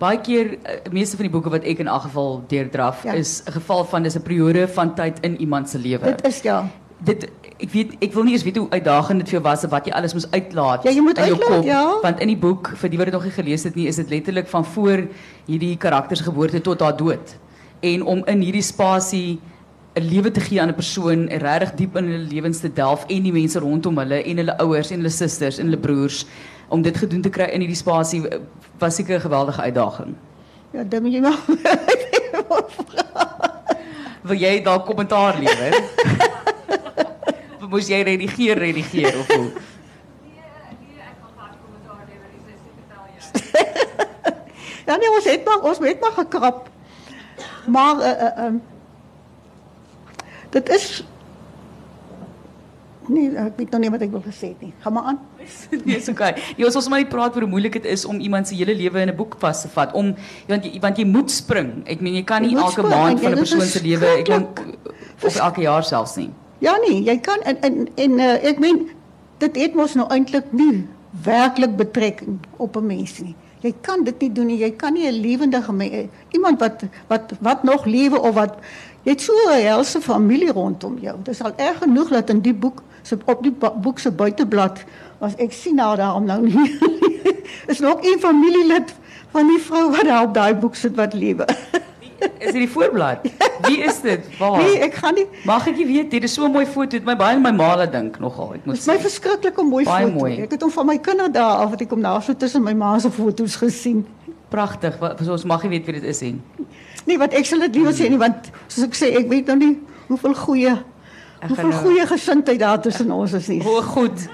Baie keer uh, meeste van die boeke wat ek in elk geval deurdraf Ja. is 'n geval van dis 'n periode van tyd in iemand se lewe. Dit is ja. dit ek weet ek wil nie eens weet hoe uitdagend dit vir jou was of wat jy alles moes uitlaat Ja, jy moet uitlaat, kop ja. want in die boek vir die wat dit nog nie gelees het nie is dit letterlik van voor hierdie karakters geboorte tot haar dood en om in hierdie spasie 'n lewe te gee aan 'n persoon regtig diep in hulle lewens te delf en die mense rondom hulle en hulle ouers en hulle susters en hulle broers om dit gedoen te kry in hierdie spasie was seker 'n geweldige uitdaging. Ja, dan moet jy maar Wil jy dalk kommentaar lewer? Moes jy redigeer redigeer of hoe? Ja nee, ons het maar ons het maar gekrap. Maar uh, uh, um, dit is Nee, ek weet nog nie wat ek wil gesê het nie. Gaan maar aan. nee, is okay. Jy ons ons maar net praat oor hoe moeilik dit is om iemand se hele lewe in 'n boek vas te vat om want jy want jy moet spring. Ek meen jy kan Jy nie moet elke spring, maand van 'n persoon se lewe ek dink of elke jaar selfs nie. Ja nee, jy kan en en, en uh, ek meen dit het mos nou eintlik nie werklik betrekking op 'n mens nie. Jy kan dit nie doen nie. Jy kan nie 'n lewendige iemand wat wat wat nog lewe of wat jy het so 'n helse familie rondom jou. Dit is al erg genoeg dat in die boek se op die boek se buiteblad was ek sien nou daarom nou nie. is nog een familielid van die vrou wat daar op daai boek sit wat lewe. Is dit die voorblad? Wie is dit? Waar? Nee, ek gaan nie Mag ek nie weet, dit is so 'n mooi foto. Dit my baie aan my ma laat dink nogal. Ek moet Dit is my sê. verskriklike mooi Baie foto. mooi. Ek het hom van my kinderdae af wat ek hom daar so tussen my ma se foto's gesien. Pragtig. Wat ons mag nie weet wie dit is nie. Nee, wat ek sal dit nie wil sê nie want soos ek sê, ek weet nou nie hoeveel goeie Ek hoeveel nou- goeie gesindheid daar tussen ons is nie. O, goed.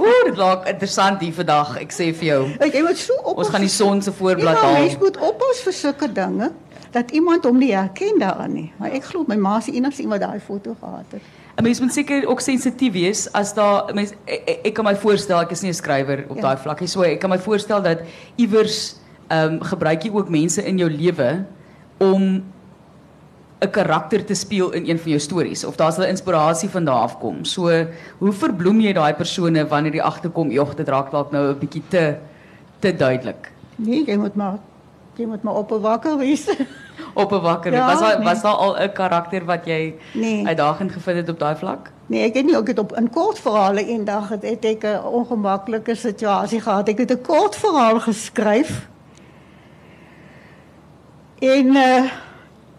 Ooh, dit laat interessant hier vandag. Ek sê vir jou. Ek jy moet so op Ons gaan die son se voorblad Ja, haal. mens moet oppas vir sulke dinge dat iemand hom nie herken daarin nie. Maar ek glo my ma se enigste iemand daai foto gehad het. 'n Mens moet seker ook sensitief wees as daar mens ek, ek, kan my voorstel, ek is nie 'n skrywer op Ja. daai vlak nie. So ek kan my voorstel dat iewers um, gebruik jy ook mense in jou lewe om 'n karakter te speel in een van jou stories of daar's 'n inspirasie van daar af kom. So hoe verbloem jy daai persone wanneer jy agterkom, jog, dit raak dalk nou 'n bietjie te te duidelik. Nee, jy moet maar jy moet maar op 'n wakker wees. Op 'n wakker. Ja, was daar nee. was daar al 'n karakter wat jy Nee. uitdagend gevind het op daai vlak? Nee, ek het nie ook het op in kort verhale eendag het, het ek 'n ongemaklike situasie gehad. Ek het 'n kort verhaal geskryf. En uh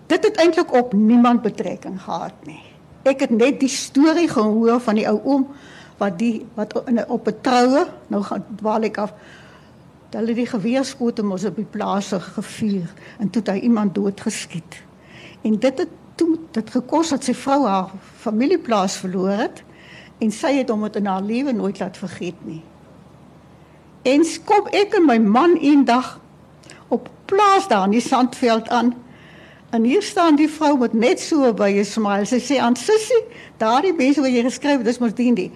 dit het eintlik op niemand betrekking gehad nie. Ek het net die storie gehoor van die ou oom wat die wat in op 'n troue nou gaan dwaal ek af. Hulle die geweerskote mos op die plaas gevier en toe het hy iemand doodgeskiet. En dit het toe dit gekos dat sy vrou haar familieplaas verloor het en sy het hom dit in haar lewe nooit laat vergeet nie. En kom ek en my man eendag op plaas daar in die sandveld aan. En hier staan die vrou met net so by 'n smile. Sy sê aan sussie, daardie mense wat jy geskryf het, dis Martini.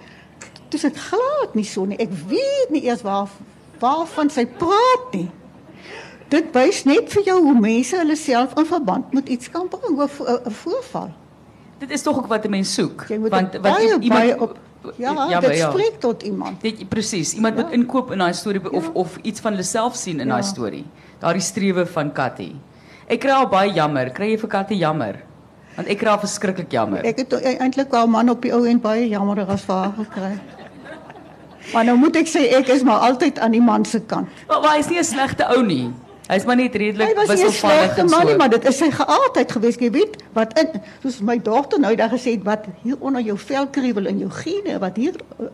Dis dit glad nie so nie. Ek weet nie eers waar waarvan sy praat nie. Dit wys net vir jou hoe mense hulle self in verband met iets kan bring of 'n voorval. Dit is tog ook wat 'n mens soek, want dit wat baie, iemand baie op ja, ja, dit ja. spreek tot iemand. Dit presies. Iemand Ja. moet inkoop in daai storie of Ja. of iets van hulle self sien in daai Ja. storie. Daardie strewe van Katty. Ek kry al baie jammer. Kry jy vir Katty jammer? Want ek kry al verskriklik jammer. Ek het e- eintlik wel man op die ou en baie jammer as vir haar gekry. Maar nou moet ek sê ek is maar altyd aan die man se kant. Maar, maar hy's nie 'n slegte ou nie. Hy's maar net redelik Hy was 'n wisselvallig slegte man nie, maar dit is sy geaardheid geweest, jy weet, wat in soos my dogter nou daag gesê het wat hier onder jou velkriebel in jou gene wat hier uh,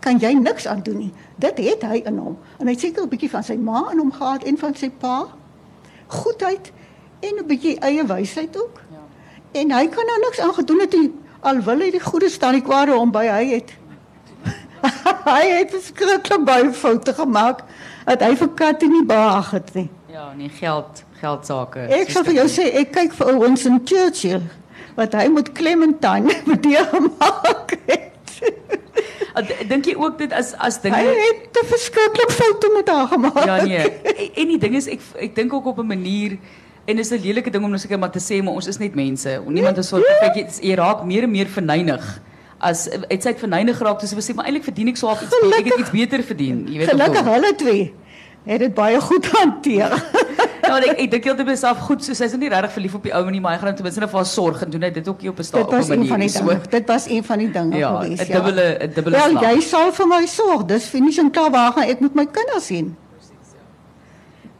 kan jy niks aan doen nie. Dit het hy in hom. En hy het seker 'n bietjie van sy ma in hom gehad en van sy pa. Goedheid en 'n bietjie eie wysheid ook. Ja. En hy kan nou niks aan gedoen het nie. Al wil hy die goeie staan die kwade om by hy het. hy het verskriklik baie foute gemaak dat hy vir Katie nie behaag het nie. Ja, nee, geld, geldsaake. Ek sal vir jou sê ek kyk vir ou Winston Churchill wat hy met Clementine bedeer gemaak het. D- Dink jy ook dit as as dinge Hy het te verskriklik foute met haar gemaak. Ja nee. En- die ding is ek ek dink ook op 'n manier en dis 'n lelike ding om nou seker maar te sê maar ons is net mense. Niemand is so perfek. Jy- raak meer en meer verneig as het sy het verneig geraak toe sy sê maar eintlik verdien ek so half iets beter. Ek het iets beter verdien, jy weet Gelukkig hulle twee het dit baie goed hanteer. Ja, ek ek dink heeltemal myself goed, so sy's nie regtig verlief op die ou nie, maar hy gaan ten minste net vir haar sorg en doen hy dit ook nie op 'n sta Dit op 'n was een manier. van die dinge. Dit was een van die dinge Ja, geweest. 'n dubbele 'n dubbele Wel, slag. jy sal vir my sorg. Dis finies en klaar waar gaan ek met my kinders sien.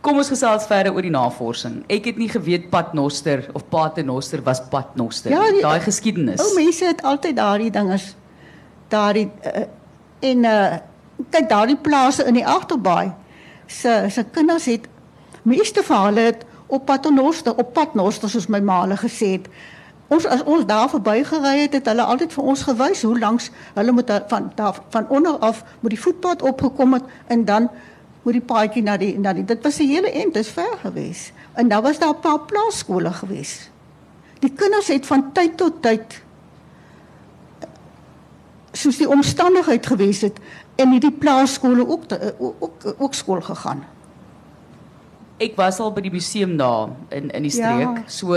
Kom ons gesels verder oor die navorsing. Ek het nie geweet Paternoster of Paternoster was Paternoster. Ja, daai geskiedenis. Ou mense het altyd daardie dinges daardie uh, en uh kyk daardie plase in die agterbaai. Se se kinders het meeste van hulle het op Paternoster, op Paternoster soos my ma hulle gesê het. Ons as ons daar verbygery het, het hulle altyd vir ons gewys hoe langs hulle moet van daar van onder af moet die voetpad opgekom het en dan moet die paadjie na die na die dit was 'n hele end, dit is ver gewees. En daar was daar 'n paar plaaskole gewees. Die kinders het van tyd tot tyd soos die omstandigheid gewees het en hierdie plaaskole ook te, ook ook, ook skool gegaan. Ek was al by die museum daar in in die Ja. streek. So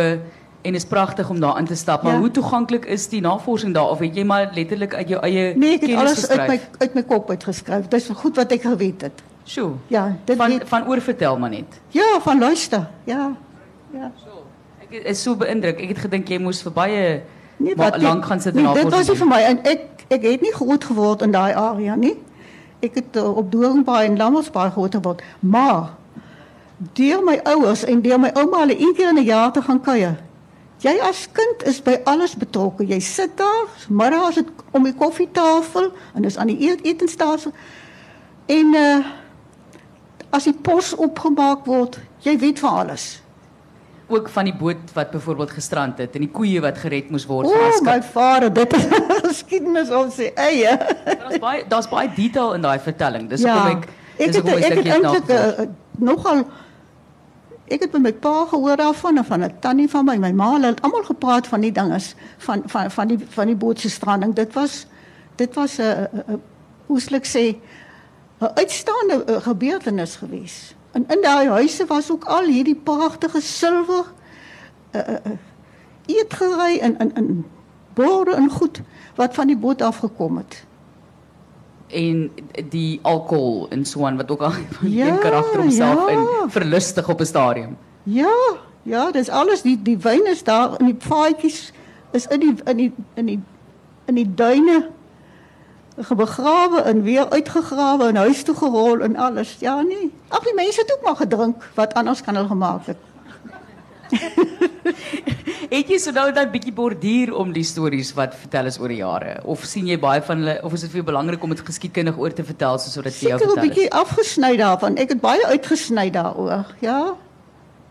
en is pragtig om daar in te stap, maar Ja. hoe toeganklik is die navorsing daar of het jy maar letterlik uit jou eie Nee, ek het alles uit my uit my kop uitgeskryf. Dis goed wat ek geweet het. Sjoe. Ja, dit Van weet, van oor vertel maar net. ja, van luister. Ja. Ja. Ek is so beïndruk. Ek het gedink jy moes vir baie Nee, maar ek- lank gaan sit en nee, Dit navorsing was nie vir my en ek ek het nie groot geword in daai area nie. Ek het uh, op Doringbaai en Lammersbaai groot geword, maar deur my ouers en deur my ouma hulle een keer in 'n jaar te gaan kuier. Jy as kind is by alles betrokke. Jy sit daar, middag is dit om die koffietafel en dis aan die eet etenstafel. En uh as die pos opgemaak word, jy weet van alles. Ook van die boot wat byvoorbeeld gestrand het en die koeie wat gered moes word O, oh, my vader, dit is geskiedenis op sy eie. Daar's baie daar's baie detail in daai vertelling. Dis ja, hoekom ek ek het het het eintlik nagevors. uh, nogal ek het met my pa gehoor daarvan en van 'n tannie van my, my ma, hulle het almal gepraat van die dinges van van van die van die boot se stranding. Dit was dit was 'n uh, uh, hoe sê 'n uitstaande uh, gebeurtenis geweest. En in daai huise was ook al hierdie pragtige silwer uh, uh, eetgery en in in borde en goed wat van die boot af gekom het. en die alkohol en so aan wat ook al Ja, een karakter homself ja. in verlustig op 'n stadium. Ja, ja, dis alles die die wyn is daar in die paadjies is in die in die in die in die duine begrawe en weer uitgegrawe en huis toe gerol en alles. Ja, nee. Ag die mense het ook maar gedrink wat anders kan hulle gemaak het. Het jy so nou dan bietjie borduur om die stories wat vertel is oor die jare of sien jy baie van hulle of is dit vir jou belangrik om dit geskiedkundig oor te vertel soos wat jy jou Seker 'n vertel? bietjie het? afgesny daarvan. Ek het baie uitgesny daaroor. Ja.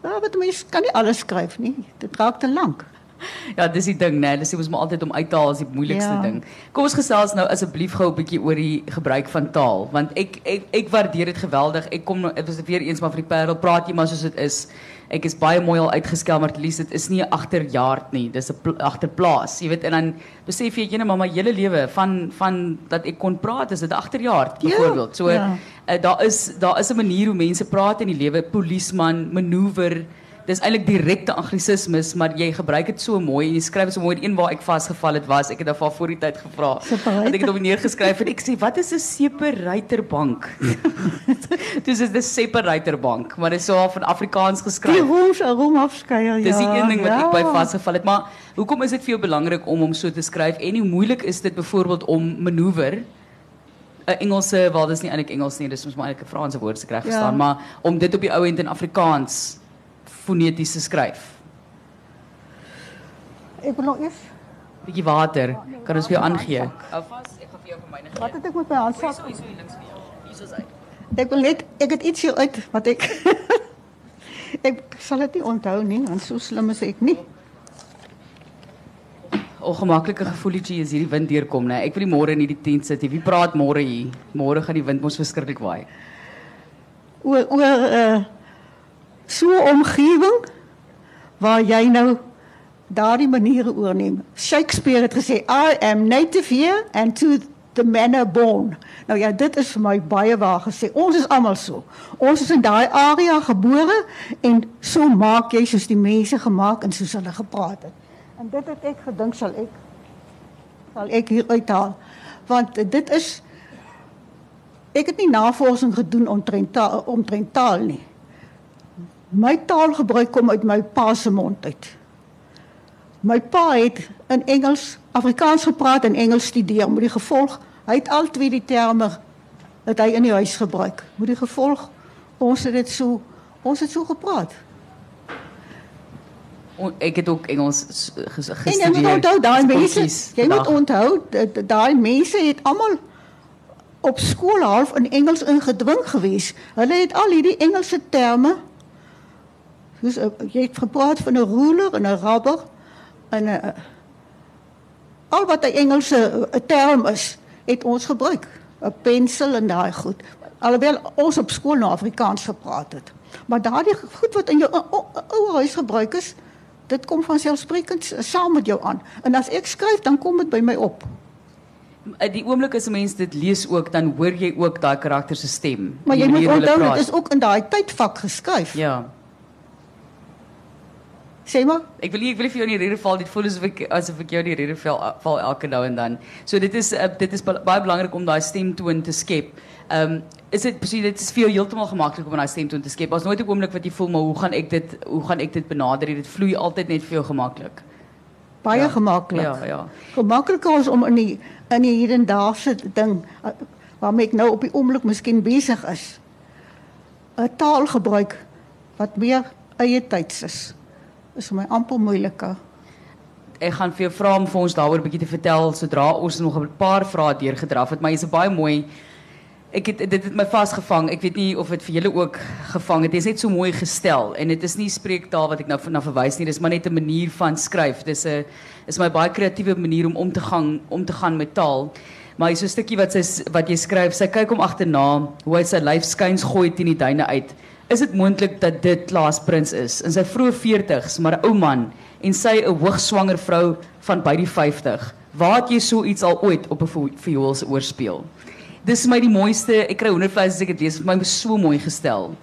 Ja, wat mense kan nie alles skryf nie. Dit raak te lank. Ja, dis die ding, né? Dis mos maar altyd om uit te haal is die moeilikste Ja. ding. Kom ons gesels nou asseblief gou 'n bietjie oor die gebruik van taal, want ek ek ek waardeer dit geweldig. Ek kom nou- dit was weer eens maar vir die Parel praat jy maar soos dit is. Ek is baie mooi al uitgeskel, maar least dit is nie 'n agterjaard nie. Dis 'n pl agterplaas. Jy weet en dan besef jy maar my hele lewe van van dat ek kon praat, is dit agterjaard Ja, byvoorbeeld. So ja. uh, daar is daar is 'n manier hoe mense praat in die lewe, polisman, manoeuvre Dis eintlik direkte anglisismes, maar jy gebruik dit so mooi en jy skryf dit so mooi. Die een waar ek vasgeval het was, ek het daarvan voor die tyd gevra. Want ek het op die neergeskryf en ek sê, "Wat is 'n separatorbank?" Dis is 'n separatorbank, maar dit is so in Afrikaans Die geskryf. roos rom afskeier. Ja. Dis die een ding wat ek by ja. vasgeval het, maar hoekom is dit vir jou belangrik om hom so te skryf en hoe moeilik is dit byvoorbeeld om manoeuvre 'n Engelse, wel dis nie eintlik Engels nie, dis mos maar eintlik 'n Franse woord se Ja. verstaan, maar om dit op die ou end in Afrikaans foneties te skryf. Ek wil nog eers Bietjie water, kan ons vir jou aangee? Hou vas, ek gaan vir jou van myne gee. Wat het ek met my handsak? Hierso, hierso hier links vir jou. Hierso is hy. Ek wil net ek het iets hier uit wat ek ek sal dit nie onthou nie, want so slim is ek nie. Ongemaklike gevoelletjie is hierdie wind deurkom, né? Ek wil nie môre in hierdie tent sit nie. Wie praat môre hier? Môre gaan die wind mos verskriklik waai. Oor oor uh so 'n omgewing waar jy nou daardie maniere oorneem. Shakespeare het gesê I am native here and to the manner born. Nou ja, dit is vir my baie waar gesê. Ons is almal so. Ons is in daai area gebore en so maak jy soos die mense gemaak en soos hulle gepraat het. En dit het ek gedink sal ek sal ek hier uithaal. Want dit is ek het nie navorsing gedoen omtrent taal, omtrent taal nie. My taalgebruik kom uit my pa se mond uit. My pa het in Engels, Afrikaans gepraat en Engels studeer met die gevolg hy het al twee die terme dat hy in die huis gebruik. Met die gevolg ons het dit so ons het so gepraat. O, ek het ook Engels s- ges- En jy moet onthou daai mense, jy moet onthou daai mense het almal op skool half in Engels ingedwing gewees. Hulle het al hierdie Engelse terme soos uh, jy het gepraat van 'n ruler en 'n rubber en 'n uh, al wat 'n Engelse uh, term is, het ons gebruik. 'n Pensel en daai goed. Alhoewel ons op skool nou Afrikaans gepraat het. Maar daardie goed wat in jou ou- huis gebruik is, dit kom van selfsprekend saam met jou aan. En as ek skryf, dan kom dit by my op. Die oomblik as 'n mens dit lees ook, dan hoor jy ook daai karakter se stem. Maar jy moet onthou dit is ook in daai tydvak geskryf. Ja. Sê maar. Ek wil nie ek wil nie vir jou in die rede val. Dit voel asof ek asof ek jou in die rede val, val elke nou en dan. So dit is uh, dit is ba- baie belangrik om daai stemtoon te skep. Ehm um, is dit presies dit is vir jou heeltemal gemaklik om daai stemtoon te skep. Daar's nooit 'n oomblik wat jy voel maar hoe gaan ek dit hoe gaan ek dit benader? Dit vloei altyd net vir jou gemaklik. Baie Ja. gemaklik. Ja, ja. Gemakliker is om in die in die hedendaagse ding uh, waarmee ek nou op die oomblik miskien besig is. 'n Taal gebruik wat meer eie tyds is. Is vir my amper moeiliker. Ek gaan vir jou vra om ons daaroor 'n bietjie te vertel ons nog 'n paar vrae deurgedraf het, maar jy's 'n baie mooi Ek het dit het my vasgevang. Ek weet nie of dit vir julle ook gevang het. Is net so mooi gestel en dit is nie spreektaal wat ek nou na verwys nie. Dis maar net 'n manier van skryf. Dis is my baie kreatiewe manier om om te gaan om te gaan met taal. Maar hier's so 'n wat sy wat jy skryf. Sy kyk hom agterna hoe hy sy lyf skuins gooi die duine uit. Is dit moontlik dat dit Klaas Prins is in sy vroeë 40's, maar 'n ou man en sy 'n hoogswanger vrou van by die 50? Waar het jy so iets al ooit op 'n viool se oorspeel? Dis vir my die mooiste. Ek kry hoendervleis as ek dit lees. Vir my so mooi gestel.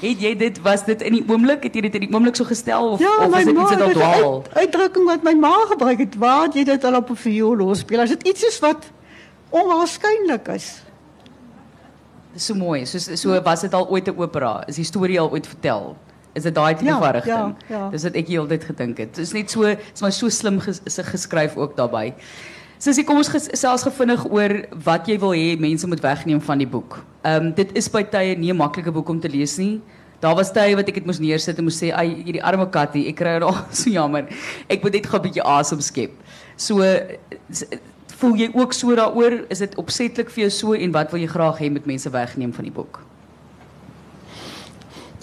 Het jy dit was dit in die oomblik? Het jy dit in die oomblik so gestel of Ja, of is dit iets wat al dwaal? uit, uitdrukking wat my ma gebruik het. Waar het jy dit al op 'n viool speel? As dit iets is wat onwaarskynlik is. So mooi. So so was dit al ooit 'n opera? Is die storie al ooit vertel? Is dit daai tipe Ja, van rigting? ja, ja. Dis wat ek heeltyd gedink het. Dit is net so, is maar so slim ges, geskryf ook daarbey. Sissie, kom ons ges, selfs gevinnig oor wat jy wil hê mense moet wegneem van die boek. Ehm um, dit is by tye nie 'n maklike boek om te lees nie. Daar was tye wat ek dit moes neersit en moes sê, "Ai, hierdie arme kattie, ek kry haar so jammer. Ek moet net gou 'n bietjie asem skep." So voel jy ook so daaroor? Is dit opsetlik vir jou so en wat wil jy graag hê met mense wegneem van die boek?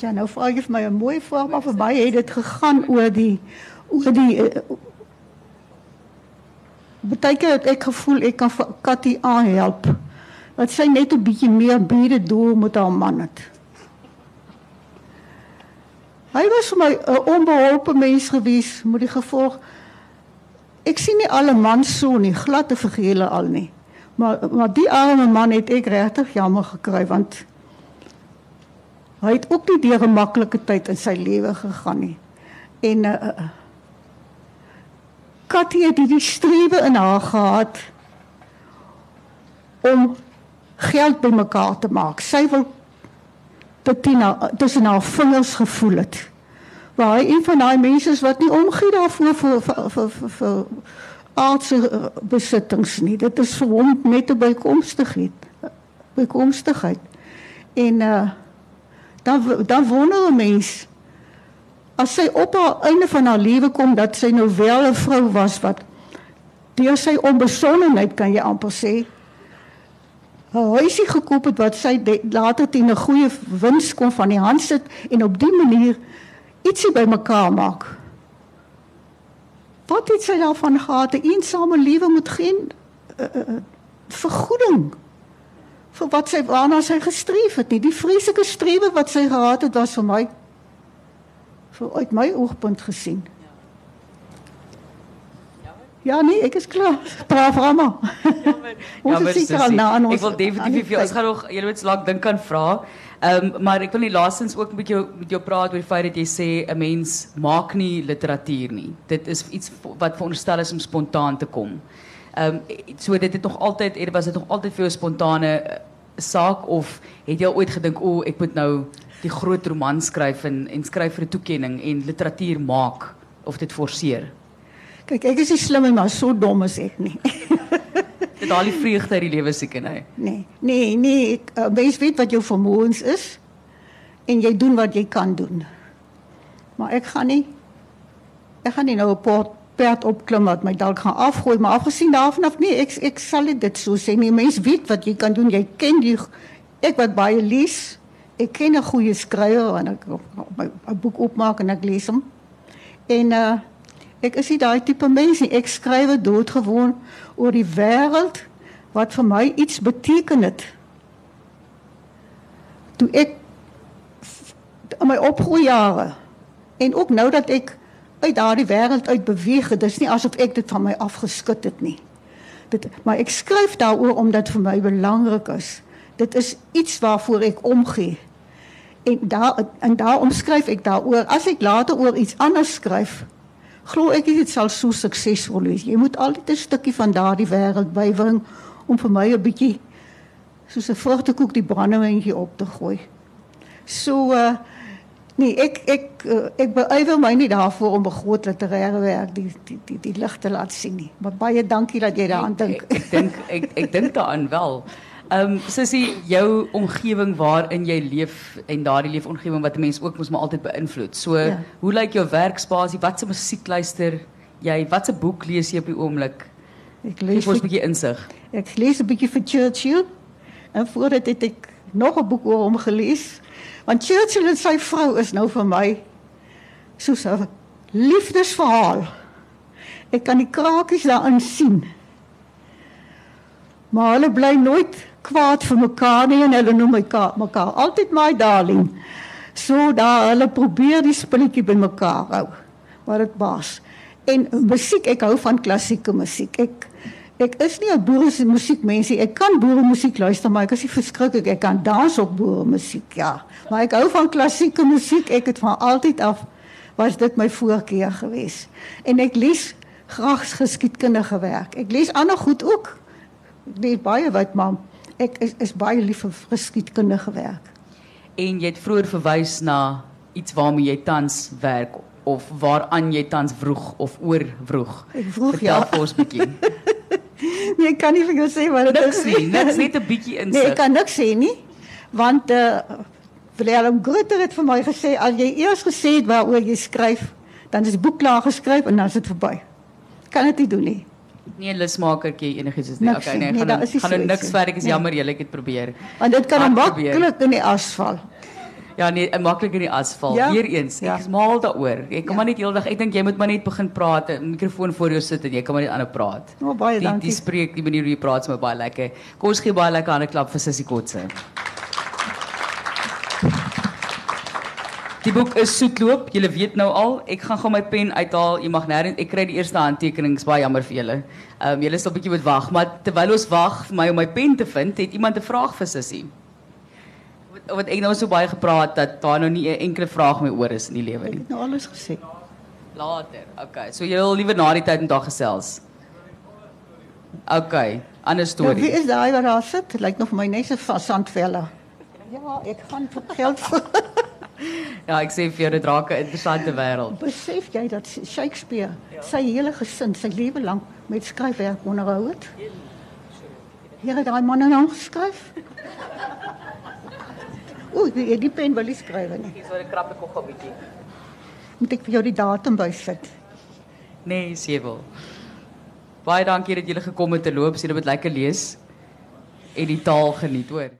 Ja, nou vra jy vir my 'n mooi vraag, maar vir my het dit gegaan oor die oor die uh, Partykeer het ek gevoel ek kan vir Katty aanhelp. Dat sy net 'n bietjie meer bede doen met haar man het. Was vir my 'n onbeholpe mens gewees met die gevolg ek sien nie alle mans so nie, glad te vergele al nie. Maar maar die arme man het ek regtig jammer gekry want hy het ook nie deur 'n maklike tyd in sy lewe gegaan nie. En uh, uh Katty het hierdie strewe in haar gehad om geld bymekaar te maak. Sy wil haar, tussen haar vingers gevoel het. Waar hy een van daai mense is wat nie omgee daarvoor vir vir vir vir, vir aardse uh, besittings nie. Dit is vir hom net 'n bykomstigheid. Bykomstigheid. En uh dan dan wonder 'n mens as sy op haar einde van haar lewe kom dat sy nou wel 'n vrou was wat deur sy onbesonnenheid kan jy amper sê 'n huisie gekoop het wat sy de, later teen 'n goeie wins kon van die hand sit en op die manier ietsie bymekaar maak. Wat het sy daarvan gehad? 'n Eensame lewe moet geen uh, uh, vergoeding vir wat sy waarna sy gestreef het nie. Die vreeslike strewe wat sy gehad het was vir my vir uit my oogpunt gesien. Ja nee, ek is klaar. Braaf Rama. Ons is seker al na aan ons. Ek wil definitief vir jou, ons gaan nog jy weet lank dink aan vra. Um, maar ek wil nie laastens ook met jou met jou praat oor die feit dat jy sê 'n mens maak nie literatuur nie. Dit is iets wat veronderstel is om spontaan te kom. Ehm um, so dit het nog altyd er was dit nog altyd vir jou 'n spontane eh, saak of het jy al ooit gedink o, ek moet nou die groot roman skryf en en skryf vir 'n toekenning en literatuur maak of dit forceer? Kyk, ek is nie slim maar so dom is ek nie. Dit haal die vreugde uit die lewe seker nee. Nee, nee, nee, ek uh, mens weet wat jou vermoëns is en jy doen wat jy kan doen. Maar ek gaan nie ek gaan nie nou 'n pad perd opklim wat my dalk gaan afgooi, maar afgesien daarvan af nee, ek ek sal dit so sê nie. Mens weet wat jy kan doen. Jy ken die ek wat baie lees. Ek ken 'n goeie skrywer en ek my 'n boek opmaak en ek lees hom. En uh ek is nie daai tipe mens nie. Ek skryf doodgewoon oor die wêreld wat vir my iets beteken het. Toe ek in my opgroeijare en ook nou dat ek uit daardie wêreld uit beweeg het, dis nie asof ek dit van my afgeskit het nie. Dit maar ek skryf daaroor omdat vir my belangrik is. Dit is iets waarvoor ek omgee. En daar en daar omskryf ek daaroor. As ek later oor iets anders skryf, glo ek dit sal so suksesvol wees. Jy moet altyd 'n stukkie van daardie wêreld bybring om vir my 'n bietjie soos 'n vrugtekoek die brandewyntjie op te gooi. So uh nee, ek ek uh, ek beywer my nie daarvoor om 'n groot literêre werk die die die, die lig te laat sien nie. Maar baie dankie dat jy daaraan dink. Ek, ek dink ek ek dink daaraan wel. Ehm um, sussie, jou omgewing waarin jy leef en daardie leefomgewing wat 'n mens ook mos maar altyd beïnvloed. So, Ja. hoe lyk jou werkspasie? Wat se musiek luister jy? Wat se boek lees jy op die oomblik? Ek lees ons 'n vir, bietjie insig. ek lees 'n bietjie vir Churchill en voor dit het ek nog 'n boek oor hom gelees. Want Churchill en sy vrou is nou vir my soos 'n liefdesverhaal. Ek kan die krakies daarin sien. Maar hulle bly nooit kwaad vir mekaar nie en hulle noem mekaar mekaar altyd my darling. So daar hulle probeer die spulletjie by mekaar hou. Maar dit baas. En musiek, ek hou van klassieke musiek. Ek ek is nie 'n boere musiekmensie. Ek kan boere musiek luister, maar ek is nie verskriklik. Ek kan dans op boere musiek, ja. Maar ek hou van klassieke musiek. Ek het van altyd af was dit my voorkeur geweest. En ek lees graag geskiedkundige werk. Ek lees ander goed ook. Ek lees baie wat maar ek is, is baie lief vir geskiedkundige werk. En jy het vroeër verwys na iets waarmee jy tans werk of waaraan jy tans vroeg of oorvroeg. Ek vroeg, Vertel ja. vir ons bietjie. Nee, ek kan nie vir jou sê wat dit is nie, niks net 'n bietjie insig. Nee, ek kan niks sê nie, want uh Willem Grutter het vir my gesê as jy eers gesê het waaroor jy skryf, dan is die boek klaar geskryf en dan is dit verby. Kan dit nie doen nie. Nee, 'n lusmakertjie enigiets is nie. Niks Okay, nee, Nee, gaan gaan nou niks. Ek is Nee. jammer julle het probeer. Want dit kan maklik in die as val. Ja nee, maklik in die asfalt. Ja. Weer eens, ek Ja. is mal daaroor. Ek kan Ja. maar net heeldag, ek dink jy moet maar net begin praat, 'n mikrofoon voor jou sit en jy kan maar net aanhou praat. Oh, baie die, dankie. Die spreek, die manier hoe jy praat is my baie lekker. Kom ons gee baie lekker hande klap vir Sissie Kotse. Die boek is soetloop. Julle weet nou al, ek gaan gou my pen uithaal. Jy mag nêrens ek kry die eerste handtekenings baie jammer vir julle. Ehm um, julle sal 'n bietjie moet wag, maar terwyl ons wag vir my om my pen te vind, het iemand 'n vraag vir Sissie. Wat, wat ek nou so baie gepraat dat daar nou nie 'n enkele vraag meer oor is in die lewe Ek nie. het nou alles gesê. Later. Okay. So jy wil liewer na die tyd met haar gesels. Okay. Ander Nou, wie is daai wat daar sit? Lyk nog vir my net so van Sandvella. Ja, ek gaan vir geld vir. Ja, ek sê vir jou dit raak 'n interessante wêreld. Besef jy dat Shakespeare sy hele gesin sy lewe lank met skryfwerk onderhou het? Hier het daai man nou geskryf. Oei, die, die pen wil nie skryf nie. Dis so 'n krappe kog 'n bietjie. Moet ek vir jou die datum bysit? Nee, jy wil. Baie dankie dat julle gekom het te loop. Sien dit lekker lees en die taal geniet, hoor.